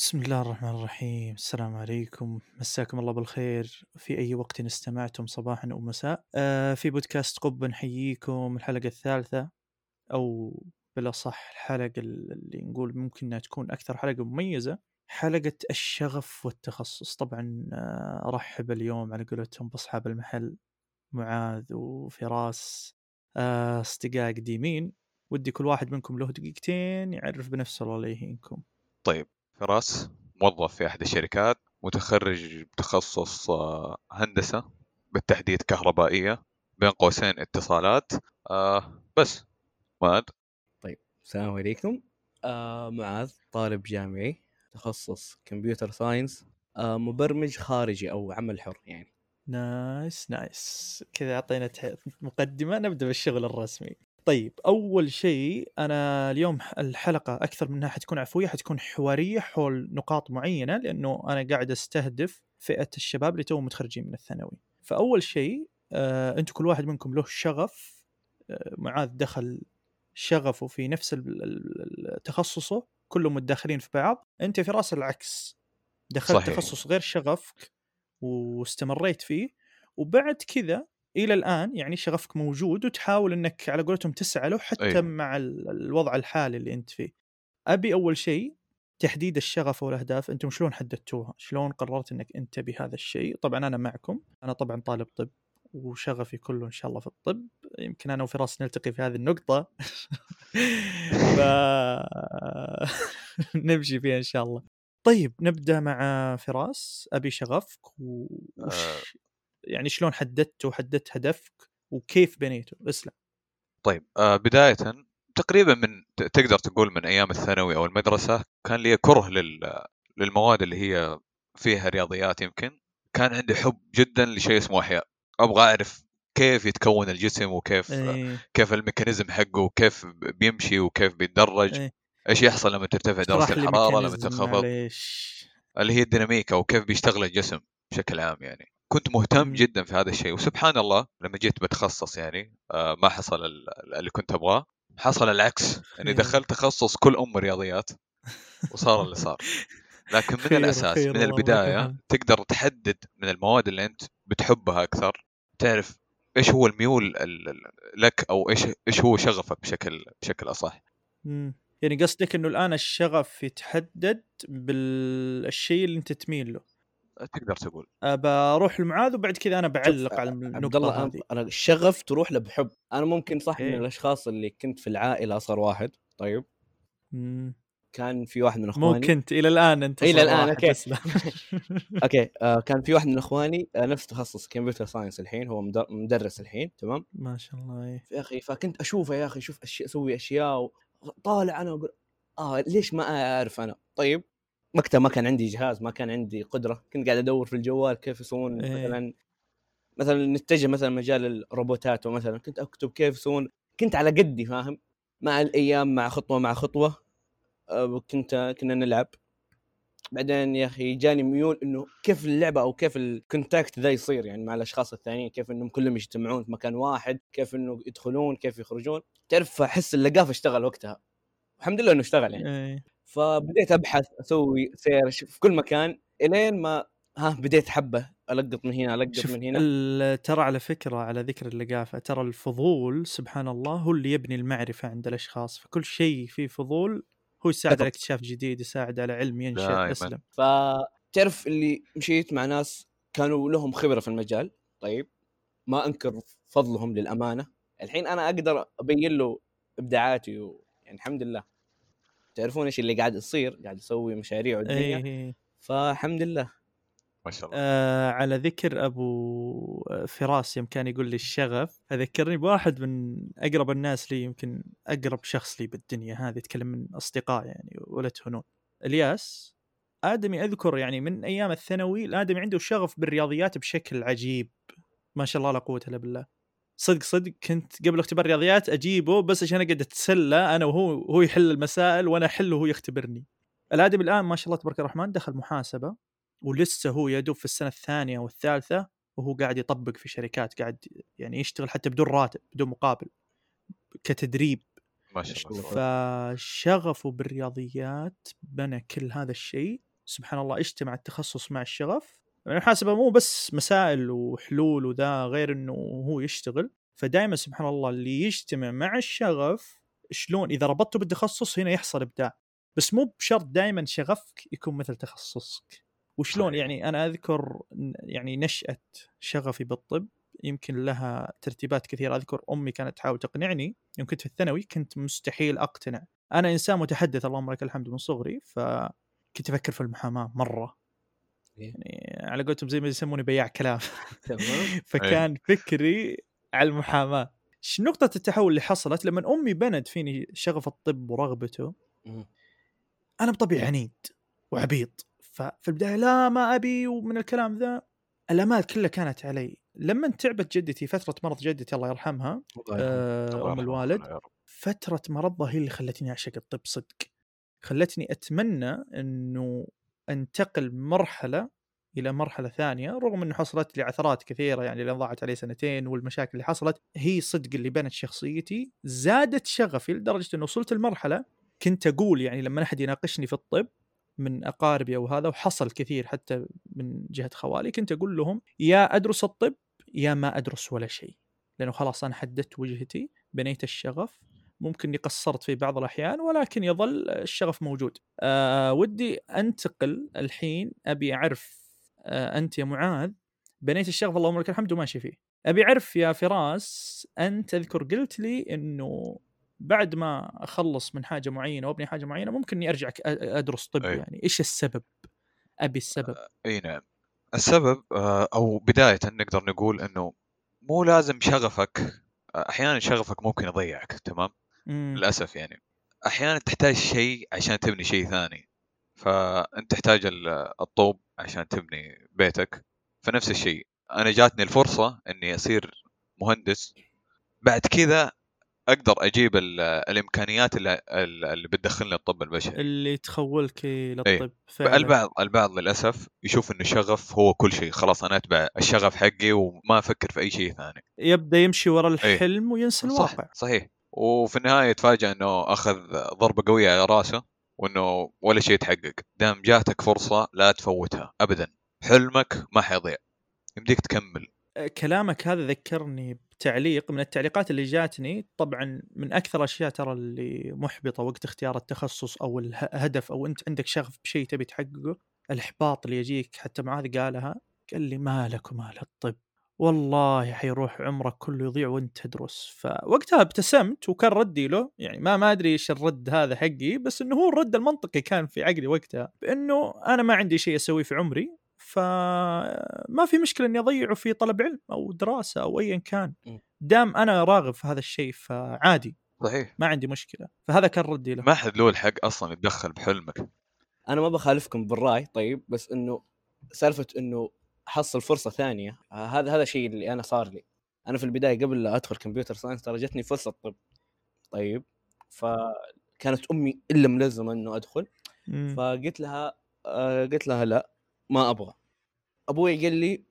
بسم الله الرحمن الرحيم. السلام عليكم. مساكم الله بالخير. في أي وقت استمعتم صباحا أو مساء؟ آه في بودكاست قب نحييكم. الحلقة الثالثة أو بالأصح الحلقة اللي نقول ممكن أنها تكون أكثر حلقة مميزة حلقة الشغف والتخصص. طبعا آه أرحب اليوم على قولتهم بأصحاب المحل معاذ وفراس آه أصدقاء قديمين. ودي كل واحد منكم له دقيقتين يعرف بنفسه الله يهينكم. طيب. فراس موظف في أحد الشركات متخرج بتخصص آه، هندسة بالتحديد كهربائية بين قوسين اتصالات آه بس. معاذ طيب السلام عليكم. آه معاذ طالب جامعي تخصص computer science. آه مبرمج خارجي أو عمل حر يعني. nice nice. كذا أعطينا مقدمة نبدأ بالشغل الرسمي. طيب أول شيء أنا اليوم الحلقة أكثر منها حتكون عفوية حتكون حوارية حول نقاط معينة لأنه أنا قاعد أستهدف فئة الشباب اللي توهم متخرجين من الثانوي فأول شيء آه أنتم كل واحد منكم له شغف آه معاذ دخل شغفه في نفس تخصصه كلهم متداخلين في بعض أنت في رأس العكس دخلت صحيح. تخصص غير شغفك واستمريت فيه وبعد كذا إلى الآن يعني شغفك موجود وتحاول إنك على قولتهم تسعى له حتى أيوه. مع الوضع الحالي اللي أنت فيه. أبي أول شيء تحديد الشغف والأهداف أنتم شلون حددتوها؟ شلون قررت إنك أنت بهذا الشيء؟ طبعا أنا معكم، أنا طبعا طالب طب وشغفي كله إن شاء الله في الطب، يمكن أنا وفراس نلتقي في هذه النقطة. ف نمشي فيها إن شاء الله. طيب نبدأ مع فراس أبي شغفك وش آه. يعني شلون حددته وحددت هدفك وكيف بنيته؟ اسلم. طيب آه بداية تقريبا من تقدر تقول من أيام الثانوي أو المدرسة كان لي كره لل للمواد اللي هي فيها رياضيات يمكن كان عندي حب جدا لشيء اسمه أحياء. أبغى أعرف كيف يتكون الجسم وكيف إيه. كيف الميكانيزم حقه وكيف بيمشي وكيف بيتدرج إيه. إيش يحصل لما ترتفع درجة الحرارة لما تنخفض. اللي هي الديناميكا وكيف بيشتغل الجسم بشكل عام يعني. كنت مهتم جدا في هذا الشيء وسبحان الله لما جيت بتخصص يعني آه ما حصل اللي كنت أبغاه حصل العكس اني دخلت تخصص كل ام رياضيات وصار اللي صار. لكن من الأساس من البداية تقدر تحدد من المواد اللي أنت بتحبها أكثر تعرف إيش هو الميول لك أو إيش إيش هو شغفك بشكل بشكل أصح. يعني قصدك إنه الآن الشغف يتحدد بالشيء اللي أنت تميل له. تقدر تقول. بروح لمعاذ وبعد كذا أنا بعلق على النقطة هذه. أنا الشغف تروح له بحب. أنا ممكن صح إيه؟ من الأشخاص اللي كنت في العائلة أصغر واحد طيب. مم. كان في واحد من إخواني. مو كنت إلى الآن أنت إلى الآن okay. okay آه كان في واحد من إخواني آه نفس تخصص computer science الحين هو مدرس الحين تمام. ما شاء الله إيه. يا أخي فكنت أشوفه يا أخي شوف اشياء أسوي أشياء طالع أنا وأقول آه ليش ما أعرف أنا؟ طيب. وقتها ما كان عندي جهاز ما كان عندي قدرة. كنت قاعد أدور في الجوال كيف يسوون إيه. مثلا مثلا نتجه مثلا مجال الروبوتات ومثلا كنت أكتب كيف يسوون كنت على قدي فاهم؟ مع الأيام مع خطوة مع خطوة. آه، كنت كنا نلعب. بعدين يا أخي جاني ميول إنه كيف اللعبة أو كيف ال contact ذا يصير يعني مع الأشخاص الثانيين. كيف إنهم كلهم يجتمعون في مكان واحد كيف إنه يدخلون كيف يخرجون. تعرف أحس اللقافه اشتغل وقتها. الحمد لله إنه اشتغل يعني. إيه. فبديت أبحث أسوي سيرش في كل مكان إلين ما ها بديت حبة ألقط من هنا ألقط من هنا. ترى على فكرة على ذكر اللقافه ترى الفضول سبحان الله هو اللي يبني المعرفة عند الأشخاص. فكل شيء فيه فضول هو يساعد على اكتشاف جديد يساعد على علم ينشأ أسلم. فتعرف اللي مشيت مع ناس كانوا لهم خبرة في المجال؟ طيب. ما أنكر فضلهم للأمانة. الحين أنا أقدر أبين له إبداعاتي و... يعني الحمد لله. تعرفون إيش اللي قاعد يصير قاعد يسوي مشاريع والدنيا أيه. فالحمد لله. ما شاء الله. آه على ذكر أبو فراس يوم كان يقول لي الشغف أذكرني بواحد من أقرب الناس لي يمكن أقرب شخص لي بالدنيا هذه يتكلم من أصدقاء يعني ولد هنون إلياس آدمي أذكر يعني من أيام الثانوي الآدمي عنده شغف بالرياضيات بشكل عجيب. ما شاء الله لا قوه الا بالله. صدق صدق كنت قبل اختبار رياضيات أجيبه بس عشان أقعد أتسلى أنا وهو هو يحل المسائل وأنا أحل وهو يختبرني. الادم الآن ما شاء الله تبارك الرحمن دخل محاسبة ولسه هو يدوب في السنة الثانية والثالثه وهو قاعد يطبق في شركات قاعد يعني يشتغل حتى بدون راتب بدون مقابل كتدريب. ما شاء الله فشغفه بالرياضيات بنى كل هذا الشيء. سبحان الله اجتمع التخصص مع الشغف. يعني المحاسبه مو بس مسائل وحلول وذا غير إنه هو يشتغل. فدائما سبحان الله اللي يجتمع مع الشغف شلون إذا ربطته بالتخصص هنا يحصل إبداع. بس مو بشرط دائما شغفك يكون مثل تخصصك. وشلون. يعني أنا أذكر يعني نشأة شغفي بالطب يمكن لها ترتيبات كثيرة. أذكر أمي كانت تحاول تقنعني يوم كنت في الثانوي كنت مستحيل أقتنع. أنا إنسان متحدث اللهم لك الحمد من صغري فكنت أفكر في المحاماة مرة. يعني على قولتهم زي ما يسموني بياع كلام. تمام. فكان فكري على المحاماة. ش- نقطة التحول اللي حصلت لما أمي بند فيني شغف الطب ورغبته. أنا بطبيعي عنيد وعبيط. ففي البداية لا ما أبي ومن الكلام ذا. الآمال كلها كانت علي. لما تعبت جدتي فترة مرض جدتي الله يرحمها. آه، يرحمه الوالد. فترة مرضها هي اللي خلتني أعشق الطب صدق. خلتني أتمنى أنه أنتقل من مرحلة إلى مرحلة ثانية رغم أنه حصلت لي عثرات كثيرة يعني لأن ضاعت علي سنتين والمشاكل اللي حصلت هي صدق اللي بنت شخصيتي زادت شغفي لدرجة أنه وصلت لمرحلة كنت أقول يعني لما أحد يناقشني في الطب من أقاربي أو هذا وحصل كثير حتى من جهة خوالي كنت أقول لهم يا أدرس الطب يا ما أدرس ولا شيء لأنه خلاص أنا حددت وجهتي بنيت الشغف ممكن قصرت في بعض الأحيان ولكن يظل الشغف موجود. أه ودي أنتقل الحين أبي أعرف أه أنت يا معاذ بنيت الشغف اللهم لك الحمد وماشي فيه. أبي أعرف يا فراس أنت اذكر قلت لي إنه بعد ما أخلص من حاجة معينة وأبني حاجة معينة ممكن إني ارجع أدرس طب أي. يعني إيش السبب؟ أبي السبب. أي نعم السبب آه، أو بداية نقدر نقول إنه مو لازم شغفك آه، أحيانا شغفك ممكن يضيعك تمام مم. للأسف يعني. أحيانا تحتاج شيء عشان تبني شيء ثاني. فأنت تحتاج ال- الطوب عشان تبني بيتك. فنفس الشيء. أنا جاتني الفرصة إني أصير مهندس. بعد كذا أقدر أجيب ال- الإمكانيات اللي, اللي بتدخلني الطب البشري. اللي تخولك للطب فعلا. البعض البعض للأسف يشوف إنه الشغف هو كل شيء. خلاص أنا أتبع الشغف حقي وما أفكر في أي شيء ثاني. يبدأ يمشي ورا أي. الحلم وينسى صح الواقع. صحيح. وفي النهاية يتفاجأ إنه أخذ ضربة قوية على رأسه وإنه ولا شيء يتحقق. دام جاتك فرصة لا تفوتها ابدا. حلمك ما حيضيع. يمديك تكمل. كلامك هذا ذكرني بتعليق. من التعليقات اللي جاتني طبعا من أكثر الاشياء ترى اللي محبطة وقت اختيار التخصص أو الهدف أو أنت عندك شغف بشيء تبي تحققه الإحباط اللي يجيك حتى معاذ قالها قال لي مالك ومال الطب. والله حيروح عمرك كله يضيع وانت تدرس. فوقتها ابتسمت وكان ردي له يعني ما ما أدري إيش الرد هذا حقي بس إنه هو الرد المنطقي كان في عقلي وقتها بإنه أنا ما عندي شيء أسويه في عمري فما في مشكلة إني أضيعه في طلب علم أو دراسة أو ايا كان. دام أنا راغب في هذا الشيء فعادي صحيح. ما عندي مشكلة. فهذا كان ردي له. ما حد له الحق أصلا يتدخل بحلمك. أنا ما بخالفكم بالرأي طيب بس إنه سالفة إنه احصل فرصة ثانية. آه، هذا هذا الشيء اللي أنا صار لي. أنا في البداية قبل لا أدخل كمبيوتر ساينس ترى جتني فرصة طب. طيب فكانت أمي إلا ملزمة إنه أدخل. مم. فقلت لها آه، قلت لها لا ما أبغى. أبوي قال لي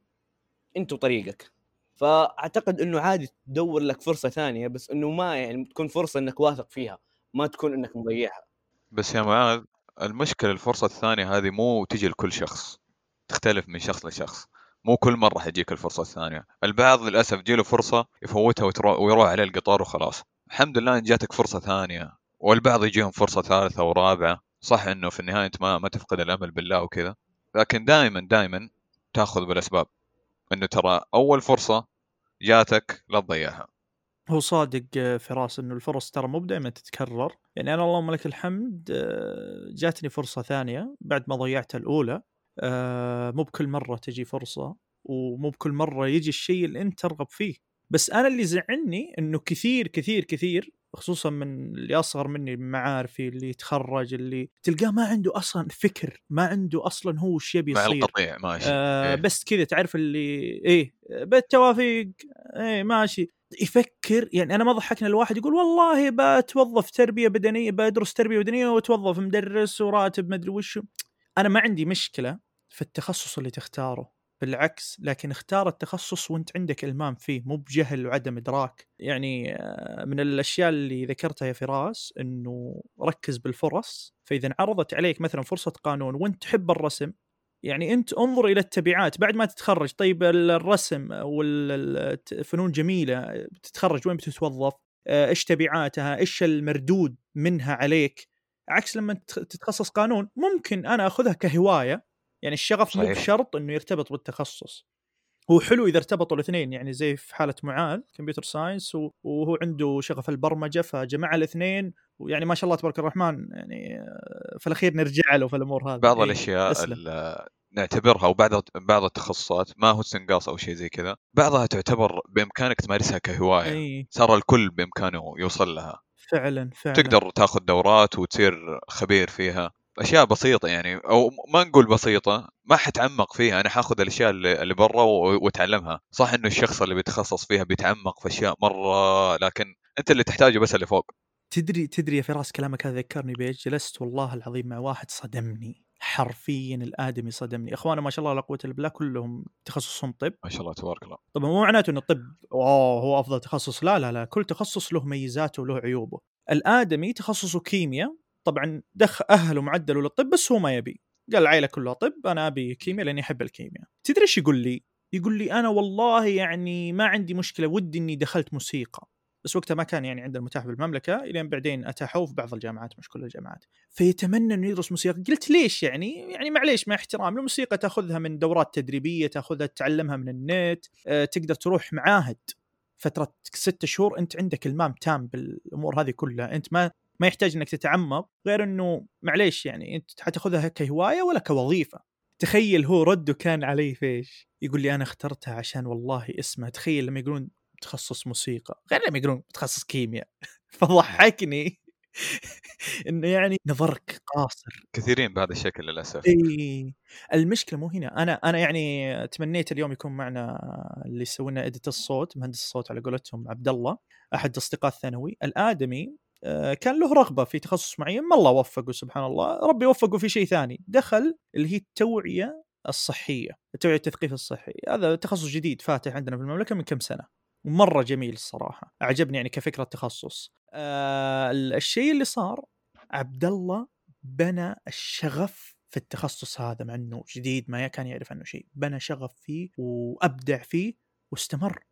انت وطريقك فأعتقد إنه عادي تدور لك فرصة ثانية بس إنه ما يعني تكون فرصة إنك واثق فيها ما تكون إنك مضيعها. بس يا معاذ المشكلة الفرصة الثانية هذه مو تجي لكل شخص. تختلف من شخص لشخص. مو كل مرة حتجيك الفرصة الثانية. البعض للأسف جيله فرصة يفوتها ويروح عليه القطار وخلاص. الحمد لله إن جاتك فرصة ثانية والبعض يجيهم فرصة ثالثة ورابعة. صح إنه في النهاية أنت ما ما تفقد الأمل بالله وكذا. لكن دائما دائما تأخذ بالأسباب. إنه ترى أول فرصة جاتك لا تضيعها. هو صادق آه، فراس إنه الفرص ترى مو دائما تتكرر. يعني أنا اللهم لك الحمد آه، جاتني فرصة ثانية بعد ما ضيعت الأولى. مو بكل مرة تجي فرصة ومو بكل مرة يجي الشيء اللي أنت ترغب فيه. بس أنا اللي زعلني إنه كثير كثير كثير خصوصا من اللي أصغر مني من معارفي اللي يتخرج اللي تلقاه ما عنده أصلا فكر ما عنده أصلا هو وش يبي يصير. القطيع ماشي. آه إيه. بس كذا تعرف اللي إيه بالتوافيق إيه ماشي. يفكر يعني أنا ما ضحكنا الواحد يقول والله بتوظف تربية بدنية بدرس تربية بدنية واتوظف مدرس وراتب مدري وش. أنا ما عندي مشكلة في التخصص اللي تختاره. بالعكس لكن اختار التخصص وانت عندك إلمام فيه مو بجهل وعدم إدراك. يعني آه، من الأشياء اللي ذكرتها يا فراس إنه ركز بالفرص. فإذا انعرضت عليك مثلا فرصة قانون وانت تحب الرسم يعني أنت انظر إلى التبعات. بعد ما تتخرج طيب الرسم والفنون جميلة بتتخرج وين بتتوظف؟ آه، إيش تبعاتها؟ إيش المردود منها عليك؟ عكس لما تتخصص قانون ممكن أنا أخذها كهواية يعني الشغف مو بشرط إنه يرتبط بالتخصص. هو حلو إذا ارتبطوا الاثنين يعني زي في حالة معاذ كمبيوتر ساينس وهو عنده شغف البرمجة فجمع الاثنين ويعني ما شاء الله تبارك الرحمن يعني في الأخير نرجع له في الأمور هذه. بعض الأشياء نعتبرها وبعض بعض التخصصات ما هو استنقاص أو شيء زي كذا بعضها تعتبر بإمكانك تمارسها كهواية. أي. صار الكل بإمكانه يوصل لها. فعلا فعلا. تقدر تاخذ دورات وتصير خبير فيها. أشياء بسيطة يعني أو ما نقول بسيطة ما حتعمق فيها أنا حاخذ الأشياء اللي, برا واتعلمها صح إنه الشخص اللي بيتخصص فيها بيتعمق في أشياء مرة لكن أنت اللي تحتاجه بس اللي فوق. تدري تدري يا فراس كلامك هذا ذكرني بيش جلست والله العظيم مع واحد صدمني. حرفيا الآدمي صدمني. اخوانا ما شاء الله لا قوة الا بالله كلهم تخصصهم طب. ما شاء الله تبارك الله. طبعا مو معناته إنه الطب أوه هو أفضل تخصص؟ لا لا لا كل تخصص له ميزاته وله عيوبه. الآدمي تخصصه كيمياء طبعا دخ أهله معدله للطب بس هو ما يبي. قال العائله كلها طب أنا أبي كيمياء لأني أحب الكيمياء. تدري إيش يقول لي؟ يقول لي أنا والله يعني ما عندي مشكلة ودي إني دخلت موسيقى. بس وقتها ما كان يعني عندنا متاح بالمملكة إلين بعدين اتاحوا في بعض الجامعات مش كل الجامعات. فيتمنى إنه يدرس موسيقى. قلت ليش يعني؟ يعني معليش مع احترام الموسيقى تأخذها من دورات تدريبية تأخذها تتعلمها من النت أه تقدر تروح معاهد فترة ست شهور أنت عندك المام تام بالأمور هذه كلها. أنت ما ما يحتاج إنك تتعمق غير إنه معليش يعني أنت حتاخذها كهواية ولا كوظيفة. تخيل هو رده كان علي فيش يقول لي أنا اخترتها عشان والله اسمها. تخيل لما يقولون تخصص موسيقى. غير لما يقولون تخصص كيمياء. فضحكني. إنه يعني نظرك قاصر. كثيرين بهذا الشكل للأسف. إي. المشكلة مو هنا. أنا أنا يعني تمنيت اليوم يكون معنا اللي يسوي لنا إديت الصوت مهندس الصوت على قولتهم عبد الله أحد أصدقاء الثانوي. الآدمي كان له رغبة في تخصص معين ما الله وفقه سبحان الله. ربي وفقه في شيء ثاني. دخل اللي هي التوعية الصحية التوعية التثقيف الصحي. هذا تخصص جديد فاتح عندنا في المملكة من كم سنة؟ ومره جميل الصراحة. أعجبني يعني كفكرة تخصص آه الشيء اللي صار عبد الله بنى الشغف في التخصص هذا مع إنه جديد ما كان يعرف عنه شيء. بنى شغف فيه وأبدع فيه واستمر.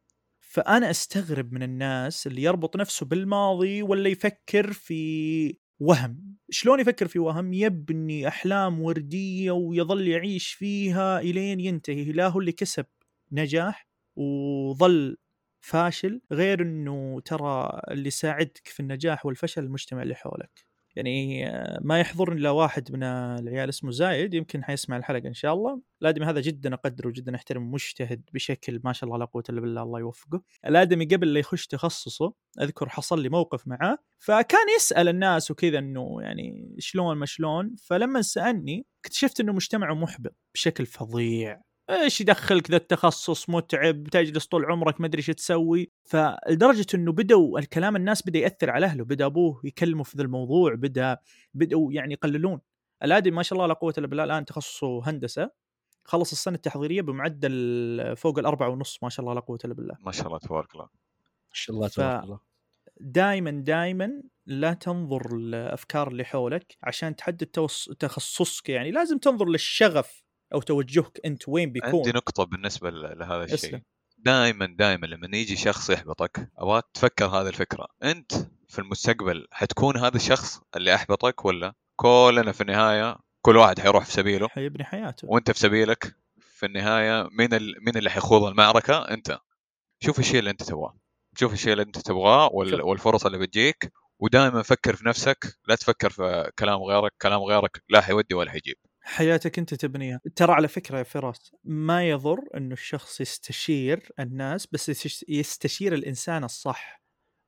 فأنا أستغرب من الناس اللي يربط نفسه بالماضي ولا يفكر في وهم. شلون يفكر في وهم؟ يبني أحلام وردية ويظل يعيش فيها إلين ينتهي. لا هو اللي كسب نجاح وظل فاشل غير إنه ترى اللي يساعدك في النجاح والفشل المجتمع اللي حولك. يعني ما يحضرني إلا واحد من العيال اسمه زايد يمكن حيسمع الحلقة إن شاء الله. الادمي هذا جدا أقدره وجدا احترم مجتهد بشكل ما شاء الله لا قوة إلا بالله الله يوفقه. الادمي قبل لا يخش تخصصه أذكر حصل لي موقف معاه. فكان يسأل الناس وكذا إنه يعني شلون ما شلون. فلما سألني اكتشفت إنه مجتمعه محبط بشكل فظيع. إيش يدخلك ذا التخصص؟ متعب تجلس طول عمرك ما أدري إيش تسوي. فلدرجة إنه بدوا الكلام الناس بدأ يأثر على أهله بدأ أبوه يكلمه في ذا الموضوع بدأ بدأوا يعني يقللون. الادم ما شاء الله لا قوة إلا بالله الآن تخصصه هندسة خلص السنة التحضيرية بمعدل فوق الأربعة ونص ما شاء الله لا قوة إلا بالله. ما شاء الله تبارك الله. ما شاء الله تبارك الله. دائما دائما لا تنظر الافكار اللي حولك عشان تحدد تخصصك يعني. لازم تنظر للشغف أو توجهك أنت وين بيكون. عندي نقطة بالنسبة لهذا الشيء. دائما دائما لما يجي شخص يحبطك أبغاك تفكر هذه الفكرة. أنت في المستقبل حتكون هذا الشخص اللي أحبطك ولا؟ كلنا في النهاية كل واحد حيروح في سبيله. حيبني حياته. وأنت في سبيلك في النهاية مين ال... مين اللي حيخوض المعركة؟ أنت. شوف الشيء اللي أنت تبغاه. شوف الشيء اللي أنت تبغاه وال... والفرص اللي بتجيك. ودائما فكر في نفسك. لا تفكر في كلام غيرك. كلام غيرك لا حيودي ولا حيجيب. حياتك أنت تبنيها. ترى على فكرة يا فراس ما يضر إنه الشخص يستشير الناس بس يستشير الإنسان الصح.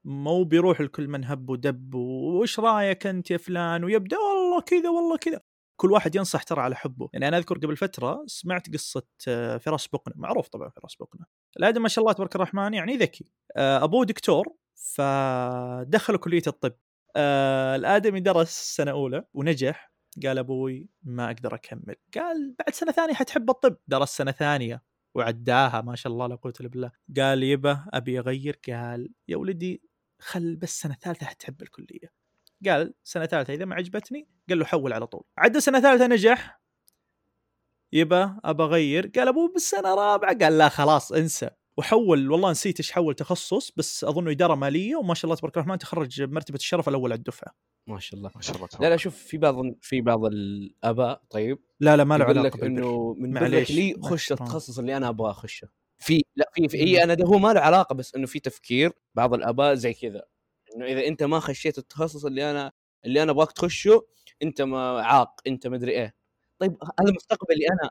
مو بيروح لكل من هب ودب وش رأيك أنت يا فلان؟ ويبدأ والله كذا والله كذا. كل واحد ينصح ترى على حبه. يعني أنا أذكر قبل فترة سمعت قصة آه، فراس بقنة. معروف طبعا فراس بقنة. الادم ما شاء الله تبارك الرحمن يعني ذكي. آه، أبوه دكتور فدخلوا كلية الطب. آه، الآدمي درس سنة أولى ونجح. قال أبوي ما أقدر أكمل. قال بعد سنة ثانية حتحب الطب. درس سنة ثانية وعداها ما شاء الله لا قوة إلا بالله. قال يبا أبي أغير. قال يا ولدي خل بس سنة ثالثة حتحب الكلية. قال سنة ثالثة إذا ما عجبتني قال له حول على طول. عدى سنة ثالثة نجح. يبا أبى أغير. قال ابوه بالسنة رابعه قال لا خلاص انسى. وحول والله نسيت إيش حول تخصص بس اظنه إدارة مالية وما شاء الله تبارك الرحمن تخرج بمرتبه الشرف الأول على الدفعة. ما شاء الله. ما شاء الله لا لا شوف في بعض في بعض الأباء طيب لا لا ما له علاقة لك بالبر. انه من معليش، لي خش. التخصص اللي أنا أبغى اخشه في لا في, في هي أنا ده هو ما له علاقة بس إنه في تفكير بعض الأباء زي كذا. إنه إذا أنت ما خشيت التخصص اللي أنا اللي أنا أبغاك تخشه أنت ما عاق أنت مدري إيه. طيب هذا مستقبلي أنا.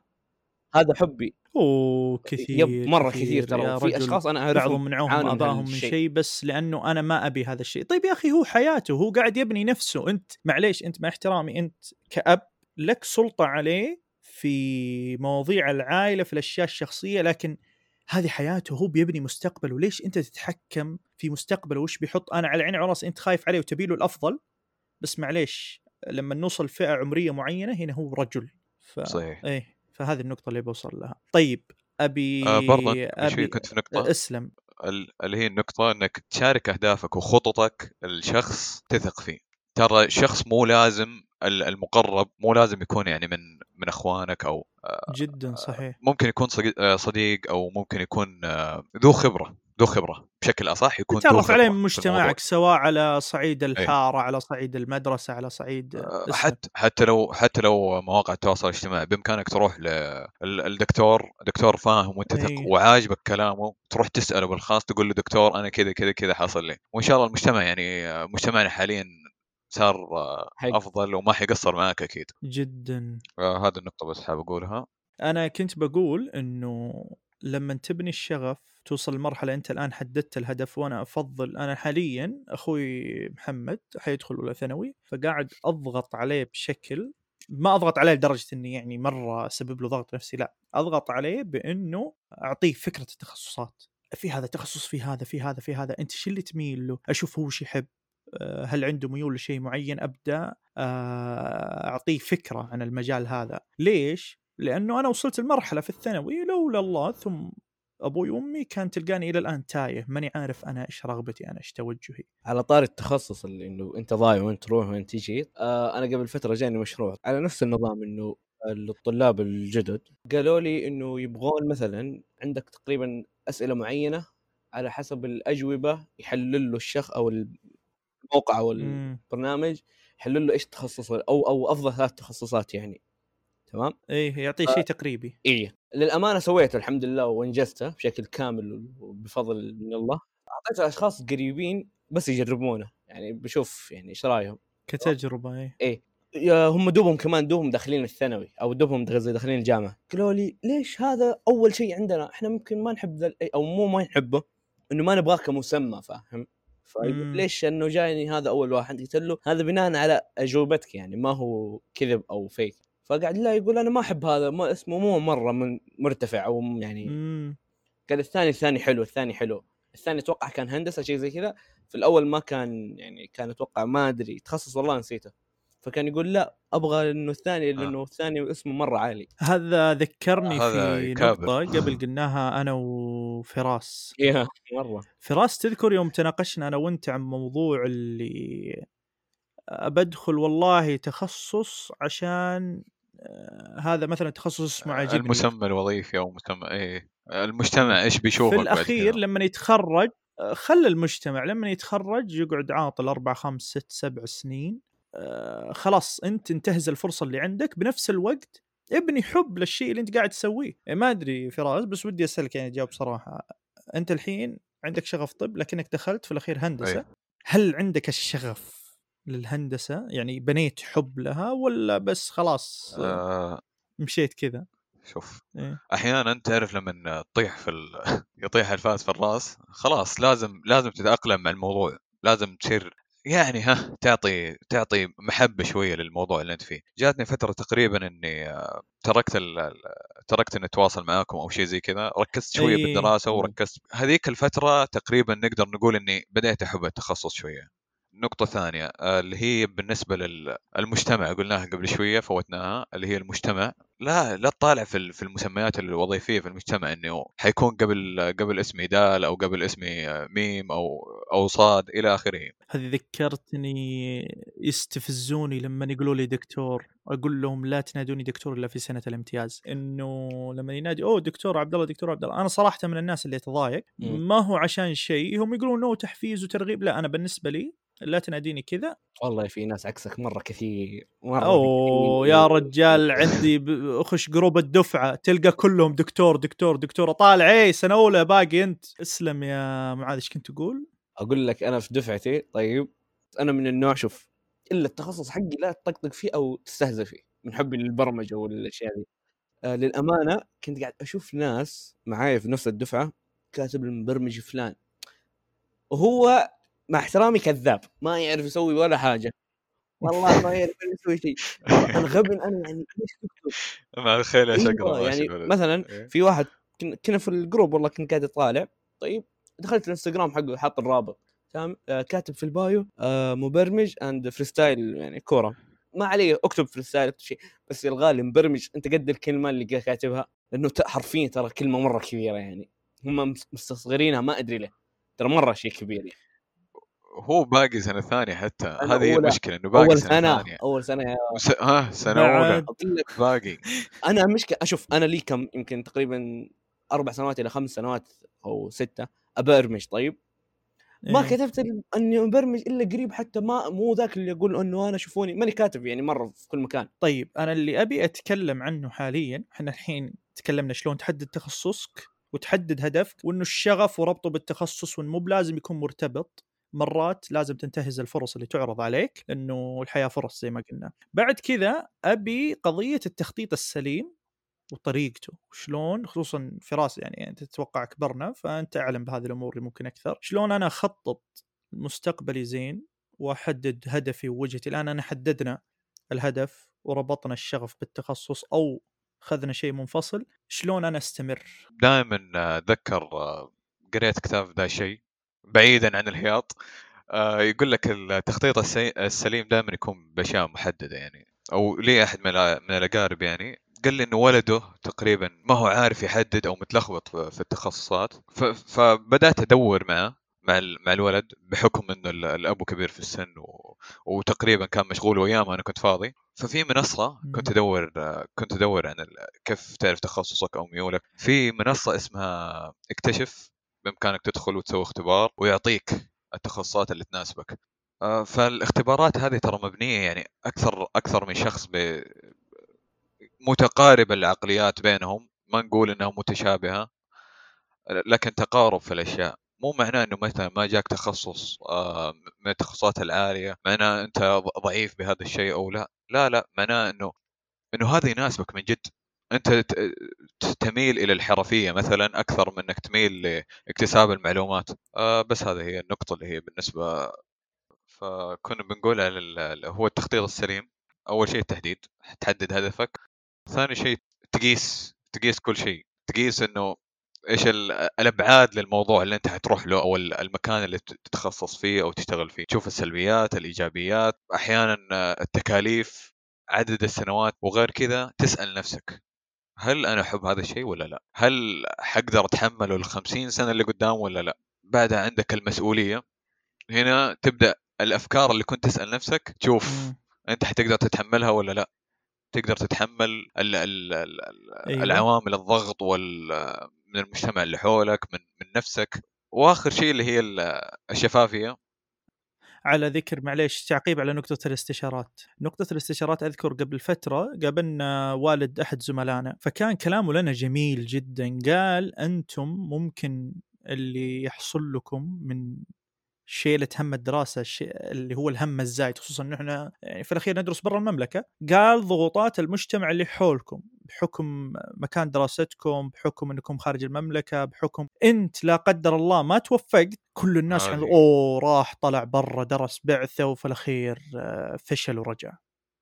هذا حبي. أوه كثير يب مرة كثير يا ترى في. أشخاص أنا بعضهم اعرفهم منعوهم يعانوا من. شيء بس لأنه أنا ما أبي هذا الشيء. طيب يا أخي هو حياته هو قاعد يبني نفسه. أنت معليش أنت مع احترامي أنت كأب لك سلطة عليه في مواضيع العائلة في الأشياء الشخصية لكن هذه حياته هو بيبني مستقبله. ليش أنت تتحكم في مستقبله؟ وش بيحط؟ أنا على عيني وعلى رأسي أنت خايف عليه وتبي له الأفضل. بس معليش لما نوصل فئة عمرية معينة هنا هو رجل. ف... صحيح. إيه. فهذه النقطة اللي بوصل لها. طيب أبي آه برضه أبي كنت في نقطة. أسلم. ال- اللي هي النقطة إنك تشارك أهدافك وخططك الشخص تثق فيه. ترى الشخص مو لازم ال- المقرب مو لازم يكون يعني من من أخوانك أو جدا صحيح. ممكن يكون صديق- آه، صديق أو ممكن يكون آه، ذو خبرة. ذو خبرة بشكل أصح يكون تعرف عليه من. مجتمعك سواء على صعيد الحارة على صعيد المدرسة على صعيد آه،. حتى حتى لو حتى لو مواقع التواصل الاجتماعي بإمكانك تروح للدكتور دكتور فاهم وتثق أي. وعاجبك كلامه تروح تسأله بالخاص تقول له دكتور أنا كذا كذا كذا حصل لي وإن شاء الله المجتمع يعني آه، مجتمعنا حاليا صار آه،. أفضل وما حيقصر معك أكيد جدا آه، هذه النقطة بس حاب أقولها أنا كنت بقول إنه لما تبني الشغف توصل لمرحلة أنت الآن حددت الهدف وأنا أفضل أنا حاليا أخوي محمد حيدخل أولى ثانوي فقاعد أضغط عليه بشكل ما أضغط عليه لدرجة إني يعني مرة أسبب له ضغط نفسي لا أضغط عليه بإنه أعطيه فكرة التخصصات. في هذا تخصص في هذا في هذا في هذا أنت شو اللي تميل له؟ أشوف هو وش يحب؟ أه، هل عنده ميول لشيء معين؟ أبدأ أه، أعطيه فكرة عن المجال هذا. ليش؟ لأنه أنا وصلت لمرحله في الثانوي لولا الله ثم أبوي وأمي كان تلقاني إلى الآن تايه ماني عارف أنا إيش رغبتي أنا إيش توجهي على طار التخصص اللي إنه أنت ضايع وين تروح وين تجي آه أنا قبل فترة جاني مشروع على نفس النظام إنه للطلاب الجدد قالوا لي إنه يبغون مثلا عندك تقريبا أسئلة معينة على حسب الأجوبة يحلل له الشخص أو الموقع أو. البرنامج يحلل له إيش تخصص أو أو أفضل ثلاث تخصصات يعني تمام؟ إيه يعطيه شيء تقريبي. إيه للأمانة سويته الحمد لله وانجزته بشكل كامل وبفضل من الله. أعطيته أشخاص قريبين بس يجربونه يعني بشوف يعني إيش رأيهم. كتجربة إيه. يا هم دوبهم كمان دوبهم داخلين الثانوي أو دوبهم داخلين الجامعة. قالوا لي ليش هذا أول شيء عندنا؟ إحنا ممكن ما نحب ذا أو مو ما نحبه إنه ما نبغاه كمسمى فاهم؟ مم. فليش انه جايني هذا أول واحد. قلت له هذا بناء على أجوبتك يعني ما هو كذب أو فيك فقاعد لا يقول أنا ما أحب هذا ما اسمه مو مرة من مرتفع أو يعني مم. قال الثاني الثاني حلو الثاني حلو. الثاني أتوقع كان هندسة شيء زي كذا. في الأول ما كان يعني كان أتوقع ما أدري تخصص والله نسيته. فكان يقول لا أبغى إنه الثاني لأنه الثاني اسمه مرة عالي. هذا ذكرني هذا في يكابر. نقطة قبل قلناها أنا وفراس. يا مرة. فراس تذكر يوم تناقشنا أنا وأنت عن موضوع اللي بدخل والله تخصص عشان آه، هذا مثلا تخصص اسمه عاجبني المسمى الوظيفي أو مسمى إيه المجتمع إيش بيشوفك في الأخير. لما يتخرج آه، خلى المجتمع لما يتخرج يقعد عاطل أربع خمس ست سبع سنين آه، خلاص أنت انتهز الفرصة اللي عندك. بنفس الوقت ابني حب للشيء اللي أنت قاعد تسويه. يعني ما أدري فراس بس ودي أسألك يعني جاوب صراحة أنت الحين عندك شغف طب لكنك دخلت في الأخير هندسة. أي. هل عندك الشغف للهندسة يعني بنيت حب لها ولا بس خلاص آه. مشيت كذا شوف إيه. أحيانا تعرف لما تطيح في ال... يطيح الفاس في الرأس خلاص لازم لازم تتأقلم مع الموضوع لازم تصير يعني ها تعطي تعطي محبة شوية للموضوع اللي أنت فيه جاتني فترة تقريبا إني آه، تركت ال... تركت إني أتواصل معاكم أو شيء زي كذا ركزت شوية أي. بالدراسة وركزت هذيك الفترة تقريبا نقدر نقول إني بديت أحب التخصص شوية نقطة ثانية آه، اللي هي بالنسبة للمجتمع قلناها قبل شوية فوتناها اللي هي المجتمع. لا لا تطالع في في المسميات الوظيفية في المجتمع إنه حيكون قبل قبل اسمي دال أو قبل اسمي ميم أو أو صاد إلى آخره. هذه ذكرتني يستفزوني لما يقولوا لي دكتور أقول لهم لا تنادوني دكتور إلا في سنة الامتياز. إنه لما ينادي أوه دكتور عبد الله دكتور عبد الله. أنا صراحة من الناس اللي تضايق مم. ما هو عشان شيء هم يقولون انه تحفيز وترغيب. لا أنا بالنسبة لي لا تناديني كذا والله في ناس عكسك مرة كثير مرة أوه كثير. يا رجال عندي أخش جروب الدفعة تلقى كلهم دكتور دكتور دكتور طالع إيه سنة أولى باقي أنت اسلم يا معاذ إيش كنت تقول؟ أقول لك أنا في دفعتي طيب أنا من النوع شوف إلا التخصص حقي لا تطقطق فيه أو تستهزئ فيه من حبي للبرمجة والأشياء دي آه للأمانة كنت قاعد أشوف ناس معايا في نفس الدفعة كاتب المبرمج فلان وهو مع احترامي كذاب ما يعرف يسوي ولا حاجة. والله ما يعرف يسوي شيء. أنا غبي أنا يعني ليش تكتب؟ مع الخيل يا أيوة شقره ماشي يعني. مثلا إيه. في واحد كن- كنا في ال group والله كنت قاعد أطالع. طيب دخلت الإنستغرام حقه حاط الرابط. تمام؟ آه كاتب في ال bio آه مبرمج and freestyle يعني كورة. ما عليه اكتب freestyle شيء. بس يلغى لي مبرمج أنت قد الكلمة اللي كاتبها. لأنه حرفيا ترى كلمة مرة كبيرة يعني. هم مس- مستصغرينها ما أدري ليه. ترى مرة شيء كبير يعني. هو باقي سنة ثانية حتى. هذه هي. المشكلة إنه باقي أول سنة, سنة. ثانية. أول سنة يا وس... ها سنة أولى. بعد. أقول لك. باقي. أنا مشكلة أشوف أنا لي كم يمكن تقريبا أربع سنوات إلى خمس سنوات أو ستة أبرمج طيب؟ ما إيه. كتبت أني أبرمج إلا قريب حتى ما مو ذاك اللي أقول إنه أنا شوفوني. ماني كاتب يعني مرة في كل مكان. طيب أنا اللي أبي أتكلم عنه حاليا إحنا الحين تكلمنا شلون تحدد تخصصك وتحدد هدفك وإنه الشغف وربطه بالتخصص وإنه مو بلازم يكون مرتبط. مرات لازم تنتهز الفرص اللي تعرض عليك لأنه الحياة فرص زي ما قلنا. بعد كذا أبي قضية التخطيط السليم وطريقته شلون خصوصا فراس يعني أنت تتوقع كبرنا فأنت أعلم بهذه الأمور ممكن أكثر. شلون أنا أخطط مستقبلي زين وأحدد هدفي ووجهتي. الآن أنا حددنا الهدف وربطنا الشغف بالتخصص أو اخذنا شيء منفصل. شلون أنا أستمر؟ دائما اتذكر آه، قريت كتاب ذا شيء. بعيدا عن الهياط آه، يقول لك التخطيط السليم دائما يكون بأشياء محددة يعني أو لي أحد من الأقارب يعني. قال لي انه ولده تقريبا ما هو عارف يحدد أو متلخبط في التخصصات. فبدأت أدور معه مع مع الولد بحكم انه ال- الأب كبير في السن و... وتقريبا كان مشغول وايام أنا كنت فاضي. ففي منصة كنت. أدور كنت أدور عن ال... كيف تعرف تخصصك أو ميولك. في منصة اسمها اكتشف. بإمكانك تدخل وتسوي اختبار ويعطيك التخصصات اللي تناسبك. آه، فالاختبارات هذه ترى مبنية يعني أكثر أكثر من شخص ب... متقاربه العقليات بينهم ما نقول إنها متشابهة لكن تقارب في الأشياء. مو معناه إنه مثلا ما جاك تخصص آه، من التخصصات العالية معناه أنت ضعيف بهذا الشيء أو لا. لا لا معناه إنه إنه هذا يناسبك من جد. أنت تميل إلى الحرفية مثلا أكثر من إنك تميل لاكتساب المعلومات. آه بس هذه هي النقطة اللي هي بالنسبة فكنا بنقول على هو التخطيط السليم أول شيء التحديد تحدد هدفك. ثاني شيء تقيس تقيس كل شيء تقيس إنه إيش ال- الأبعاد للموضوع اللي أنت حتروح له أو ال- المكان اللي تتخصص فيه أو تشتغل فيه. تشوف السلبيات الإيجابيات أحيانا التكاليف عدد السنوات وغير كذا تسأل نفسك. هل أنا أحب هذا الشيء ولا لا؟ هل حقدر أتحمله ال 50 سنة اللي قدام ولا لا؟ بعدها عندك المسؤولية هنا تبدأ الأفكار اللي كنت تسأل نفسك تشوف. أنت حتقدر تتحملها ولا لا؟ تقدر تتحمل ال ال ال أيوة. العوامل الضغط وال من المجتمع اللي حولك من من نفسك وآخر شيء اللي هي ال- الشفافية على ذكر معليش تعقيب على نقطة الاستشارات. نقطة الاستشارات أذكر قبل فترة قابلنا والد أحد زملائنا فكان كلامه لنا جميل جدا. قال أنتم ممكن اللي يحصل لكم من شيلة هم الدراسة الشيء اللي هو الهم الزايد خصوصا انه إحنا يعني في الأخير ندرس برا المملكة. قال ضغوطات المجتمع اللي حولكم بحكم مكان دراستكم بحكم إنكم خارج المملكة بحكم أنت لا قدر الله ما توفقت كل الناس. عند أوه راح طلع برا درس بعثة وفي الأخير آه، فشل ورجع.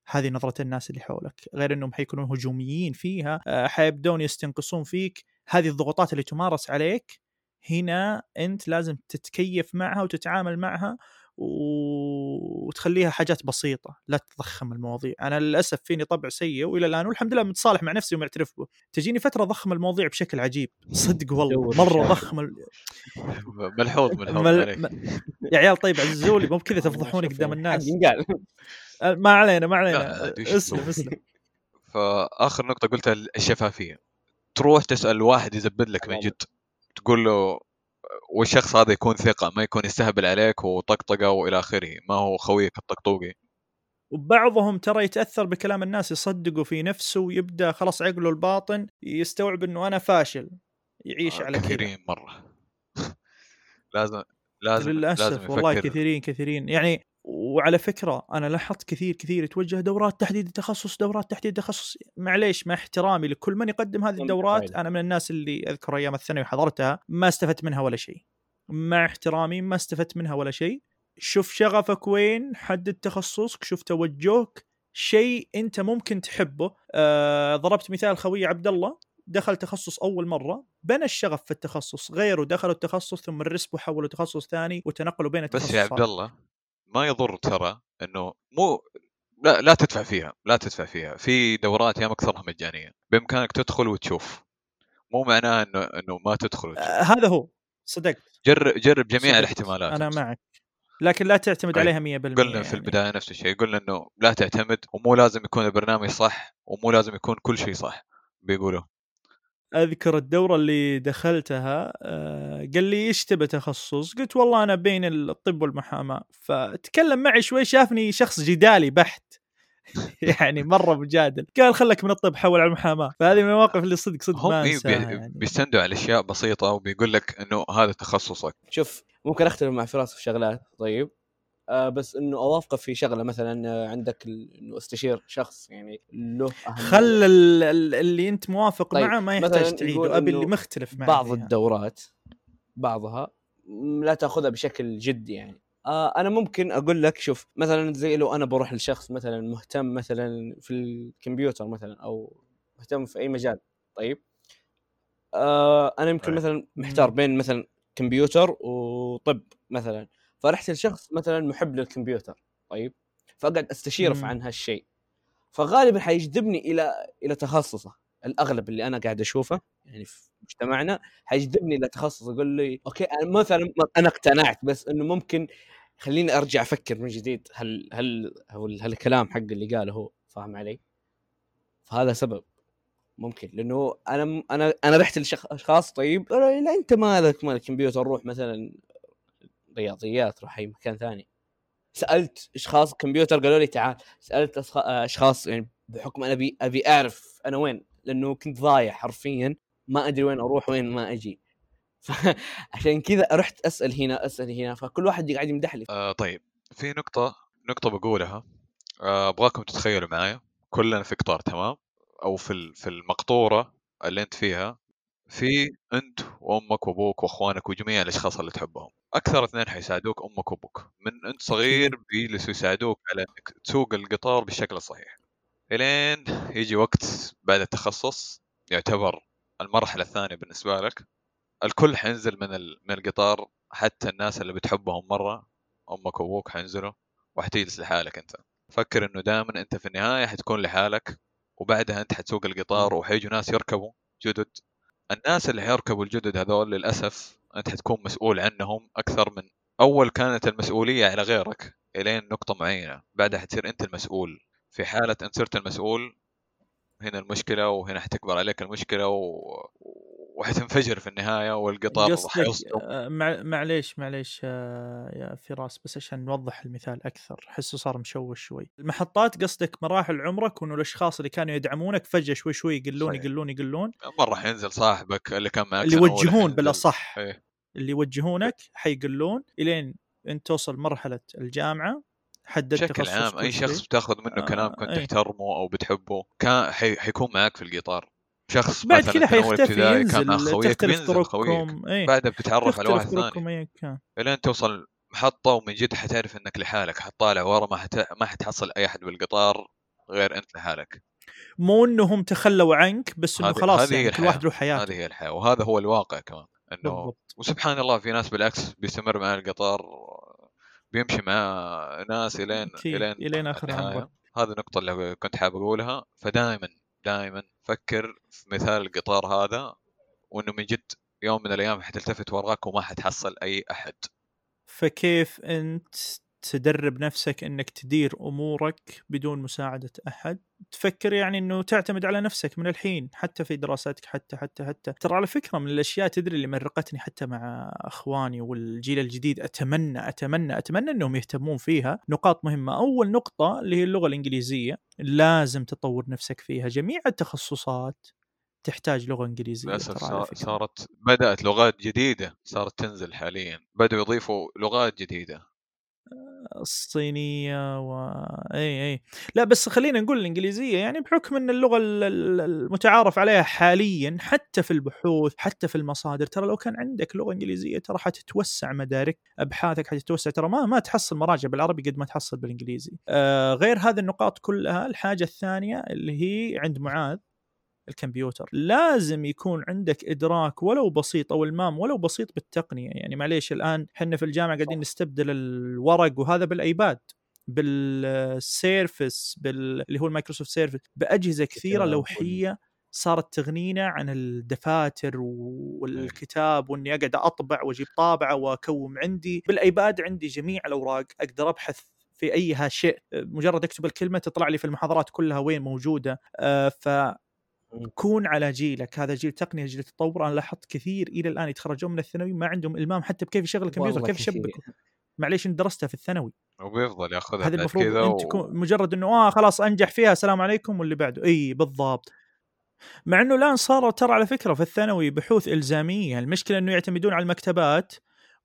هذه نظرة الناس اللي حولك. غير إنهم حيكونوا هجوميين فيها آه، حيبدون يستنقصون فيك. هذه الضغوطات اللي تمارس عليك هنا أنت لازم تتكيف معها وتتعامل معها و- وتخليها حاجات بسيطة لا تضخم المواضيع. أنا للأسف فيني طبع سيء وإلى الآن والحمد لله متصالح مع نفسي ومعترف به تجيني فترة ضخم المواضيع بشكل عجيب. صدق والله. مرة. ضخم ال- ملحوظ ملحوظ مل- م- يا عيال طيب عزولي مو بكذا تفضحوني قدام الناس. أه، ما علينا ما علينا. اسلم؟ اسلم. فآخر نقطة قلتها الشفافية. تروح تسأل واحد يزبد لك من. جد. تقول له والشخص هذا يكون ثقة ما يكون يستهبل عليك وطقطقة وإلى آخره ما هو خويك الطقطوقي وبعضهم ترى يتأثر بكلام الناس يصدقوا في نفسه ويبدأ خلاص عقله الباطن يستوعب إنه أنا فاشل يعيش آه، على كثيرين مرة. لازم لازم للأسف لازم والله كثيرين كثيرين. يعني وعلى فكرة أنا لاحظت كثير كثير يتوجه دورات تحديد التخصص دورات تحديد التخصص. معليش مع احترامي لكل من يقدم هذه الدورات. أنا من الناس اللي أذكر أيام الثانوي حضرتها ما استفدت منها ولا شيء. مع احترامي ما استفدت منها ولا شيء. شوف شغفك وين حدد تخصصك شوف توجهك. شيء أنت ممكن تحبه. آه ضربت مثال خوي عبد الله دخل تخصص أول مرة. بنى الشغف في التخصص. غيره دخلوا التخصص ثم الرسبوا حولوا تخصص ثاني وتنقلوا بين بس التخصصات يا عبد الله ما يضر ترى إنه مو لا لا تدفع فيها لا تدفع فيها. في دورات ياما أكثرها مجانية. بإمكانك تدخل وتشوف. مو معناه إنه إنه ما تدخل وتشوف. آه هذا هو. صدقت جرب جرب جميع صدقت. الاحتمالات. أنا. معك. لكن لا تعتمد طيب، عليها 100% قلنا في يعني. البداية نفس الشيء. قلنا إنه لا تعتمد ومو لازم يكون البرنامج صح ومو لازم يكون كل شيء صح بيقولوا. أذكر الدورة اللي دخلتها آه، قال لي إيش تبى تخصص؟ قلت والله أنا بين الطب والمحاماة. فتكلم معي شوي شافني شخص جدالي بحت. يعني مرة مجادل. قال خلك من الطب حول على المحاماة. فهذه من المواقف اللي صدق صدق هم ما أنساها بي- يعني. بيستندوا على أشياء بسيطة وبيقول لك إنه هذا تخصصك. شوف ممكن أختلف مع فراس في شغلات طيب. بس إنه أوافقه في شغلة مثلا آه، عندك إنه أستشير شخص يعني له. خل ال- ال- اللي أنت موافق طيب، معه ما يحتاج تعيده أبي اللي مختلف معه بعض فيها. الدورات بعضها لا تأخذها بشكل جدي يعني آه أنا ممكن أقول لك شوف مثلا زي لو أنا بروح لشخص مثلا مهتم مثلا في الكمبيوتر مثلا أو مهتم في أي مجال طيب آه أنا يمكن طيب. مثلا محتار بين مثلا كمبيوتر وطب مثلا فرحت لشخص مثلا محب للكمبيوتر طيب فأقعد أستشيره مم. عن هالشيء فغالبا حيجذبني إلى إلى تخصصه الأغلب اللي أنا قاعد أشوفه يعني في مجتمعنا حيجذبني إلى تخصص يقول لي أوكي أنا مثلا أنا اقتنعت بس إنه ممكن خليني أرجع أفكر من جديد هل هل هل, هل الكلام حق اللي قاله هو فاهم علي؟ فهذا سبب ممكن لأنه أنا أنا أنا رحت لاشخاص طيب لا أنت مالك مال الكمبيوتر روح مثلا رياضيات روح أي مكان ثاني. سألت أشخاص كمبيوتر قالوا لي تعال. سألت أصخ- أشخاص يعني بحكم أنا أبي أبي أعرف أنا وين لأنه كنت ضايع حرفيا. ما أدري وين أروح وين ما أجي. فعشان كذا رحت أسأل هنا أسأل هنا. فكل واحد قاعد يمدح لي آه طيب. في نقطة نقطة بقولها. آه، أبغاكم تتخيلوا معايا. كلنا في قطار تمام؟ أو في في المقطورة اللي أنت فيها. في أنت وأمك وأبوك وأخوانك وجميع الأشخاص اللي تحبهم. أكثر اثنين حيساعدوك أمك وأبوك. من أنت صغير بيجلسوا يساعدوك على إنك تسوق القطار بالشكل الصحيح إلين يجي وقت بعد التخصص يعتبر المرحلة الثانية بالنسبة لك الكل حينزل من ال- من القطار حتى الناس اللي بتحبهم مرة أمك وأبوك حينزلوا وحتجلس لحالك أنت. فكر إنه دائما أنت في النهاية حتكون لحالك وبعدها أنت حتسوق القطار وحيجوا ناس يركبوا جدد. الناس اللي حيركبوا الجدد هذول للأسف أنت حتكون مسؤول عنهم أكثر من أول كانت المسؤولية على غيرك إلين نقطة معينة. بعدها حتصير أنت المسؤول. في حالة ان صرت المسؤول هنا المشكلة وهنا حتكبر عليك المشكلة و... وحتنفجر في النهاية والقطار آه، مع... معليش معليش آه، يا فراس بس عشان نوضح المثال أكثر احسه صار مشوش شوي المحطات قصدك مراحل عمرك وإنه الأشخاص اللي كانوا يدعمونك فجأة شوي شوي يقلون. يقلون يقلون مرة حينزل صاحبك اللي كان معك اللي يوجهون. بالأصح إيه. اللي يوجهونك حيقلون إلين انت توصل مرحلة الجامعة حددت بشكل عام أي. شخص بتاخذ منه آه، كلام كنت أي. تحترمه أو بتحبه كان حي... حيكون معك في القطار شخص بعد كذا حيختفي كان معك ينزل خويك تختلف بينزل خويك طرقكم. إيه بعدها بتتعرف على واحد ثاني. كان. إلين توصل محطة ومن جد حتعرف إنك لحالك. حتطالع ورا ما حت... ما حتحصل أي أحد بالقطار غير أنت لحالك. مو إنهم تخلوا عنك بس إنه خلاص يعني كل. واحد له حياته. هذه هي الحياة. وهذا هو الواقع كمان إنه بالضبط. وسبحان الله في ناس بالعكس بيستمر معي القطار بيمشي مع ناس الين إلين النهاية. عمره. هذه النقطة اللي كنت حابب أقولها. فدائما دائما فكر في مثال القطار هذا وإنه من جد يوم من الأيام حتلتفت وراك وما حتحصل أي أحد. فكيف أنت تدرب نفسك إنك تدير أمورك بدون مساعدة أحد. تفكر يعني إنه تعتمد على نفسك من الحين حتى في دراستك حتى حتى حتى. ترى على فكرة من الأشياء تدري اللي مرقتني حتى مع أخواني والجيل الجديد. أتمنى أتمنى أتمنى إنهم يهتمون فيها. نقاط مهمة. أول نقطة اللي هي اللغة الإنجليزية. لازم تطور نفسك فيها. جميع التخصصات تحتاج لغة إنجليزية للأسف. صارت بدأت لغات جديدة صارت تنزل حاليا. بدأوا يضيفوا لغات جديدة. الصينية و إي إي. لا بس خلينا نقول الإنجليزية يعني بحكم إن اللغة ال- ال- المتعارف عليها حاليا حتى في البحوث حتى في المصادر ترى لو كان عندك لغة إنجليزية ترى حتتوسع مدارك أبحاثك حتتوسع ترى ما ما تحصل مراجع بالعربي قد ما تحصل بالإنجليزي. آه غير هذه النقاط كلها الحاجة الثانية اللي هي عند معاذ الكمبيوتر. لازم يكون عندك إدراك ولو بسيط أو المام ولو بسيط بالتقنية. يعني معليش الآن إحنا في الجامعة قاعدين نستبدل الورق وهذا بالآيباد بال Surface بال... اللي هو ال Microsoft Surface. بأجهزة كثيرة لوحية صارت تغنينا عن الدفاتر والكتاب وإني أقعد أطبع وأجيب طابعة وأكوم عندي. بال iPad عندي جميع الأوراق أقدر أبحث في اي شيء. مجرد أكتب الكلمة تطلع لي في المحاضرات كلها وين موجودة. آه، ف كون على جيلك هذا جيل تقنيه جيل تطور. أنا لاحظت كثير إلى الآن يتخرجون من الثانوي ما عندهم إلمام حتى بكيف يشغل الكمبيوتر كيف. يشبكه. معليش انت درستها في الثانوي. وبيفضل ياخذها هذه بعد المفروض كذا أنت تكون مجرد إنه آه خلاص أنجح فيها السلام عليكم واللي بعده. إي بالضبط. مع إنه الآن صار ترى على فكرة في الثانوي بحوث إلزامية. المشكلة إنه يعتمدون على المكتبات.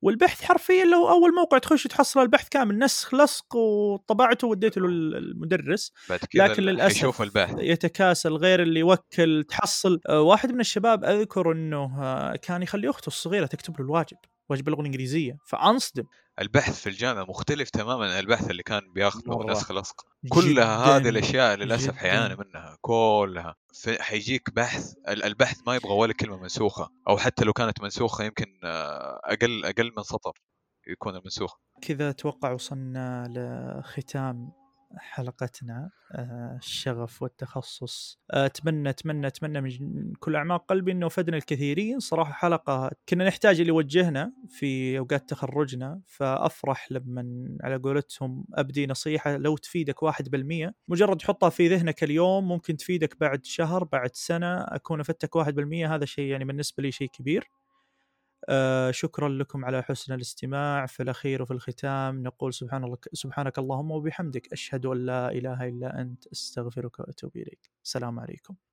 والبحث حرفيا لو أول موقع تخش تحصل البحث كامل نسخ لصق وطبعته وديته للمدرس. لكن للأسف يشوف البحث. يتكاسل غير اللي يوكل تحصل. آه، واحد من الشباب أذكر إنه آه، كان يخلي أخته الصغيرة تكتب له الواجب. واجب اللغة الإنجليزية فأنصدم البحث في الجامعة مختلف تماما عن البحث اللي كان بياخذه مرة. نسخ لصق كلها هذه الأشياء للأسف. حيعاني منها كلها حيجيك بحث ال- البحث ما يبغى ولا كلمة منسوخة أو حتى لو كانت منسوخة يمكن آه، أقل أقل من سطر يكون المنسوخ كذا أتوقع وصلنا لختام حلقتنا آه، الشغف والتخصص. آه، أتمنى أتمنى أتمنى من كل أعماق قلبي إنه فدنا الكثيرين. صراحة حلقة كنا نحتاج اللي يوجهنا في أوقات تخرجنا فأفرح لما على قولتهم أبدي نصيحة لو تفيدك واحد بالمية. مجرد حطها في ذهنك اليوم ممكن تفيدك بعد شهر بعد سنة. أكون أفدتك واحد بالمية هذا شيء يعني بالنسبة لي شيء كبير. آه شكرا لكم على حسن الاستماع. في الأخير وفي الختام نقول سبحان الله سبحانك اللهم وبحمدك أشهد أن لا إله إلا أنت أستغفرك وأتوب إليك. السلام عليكم.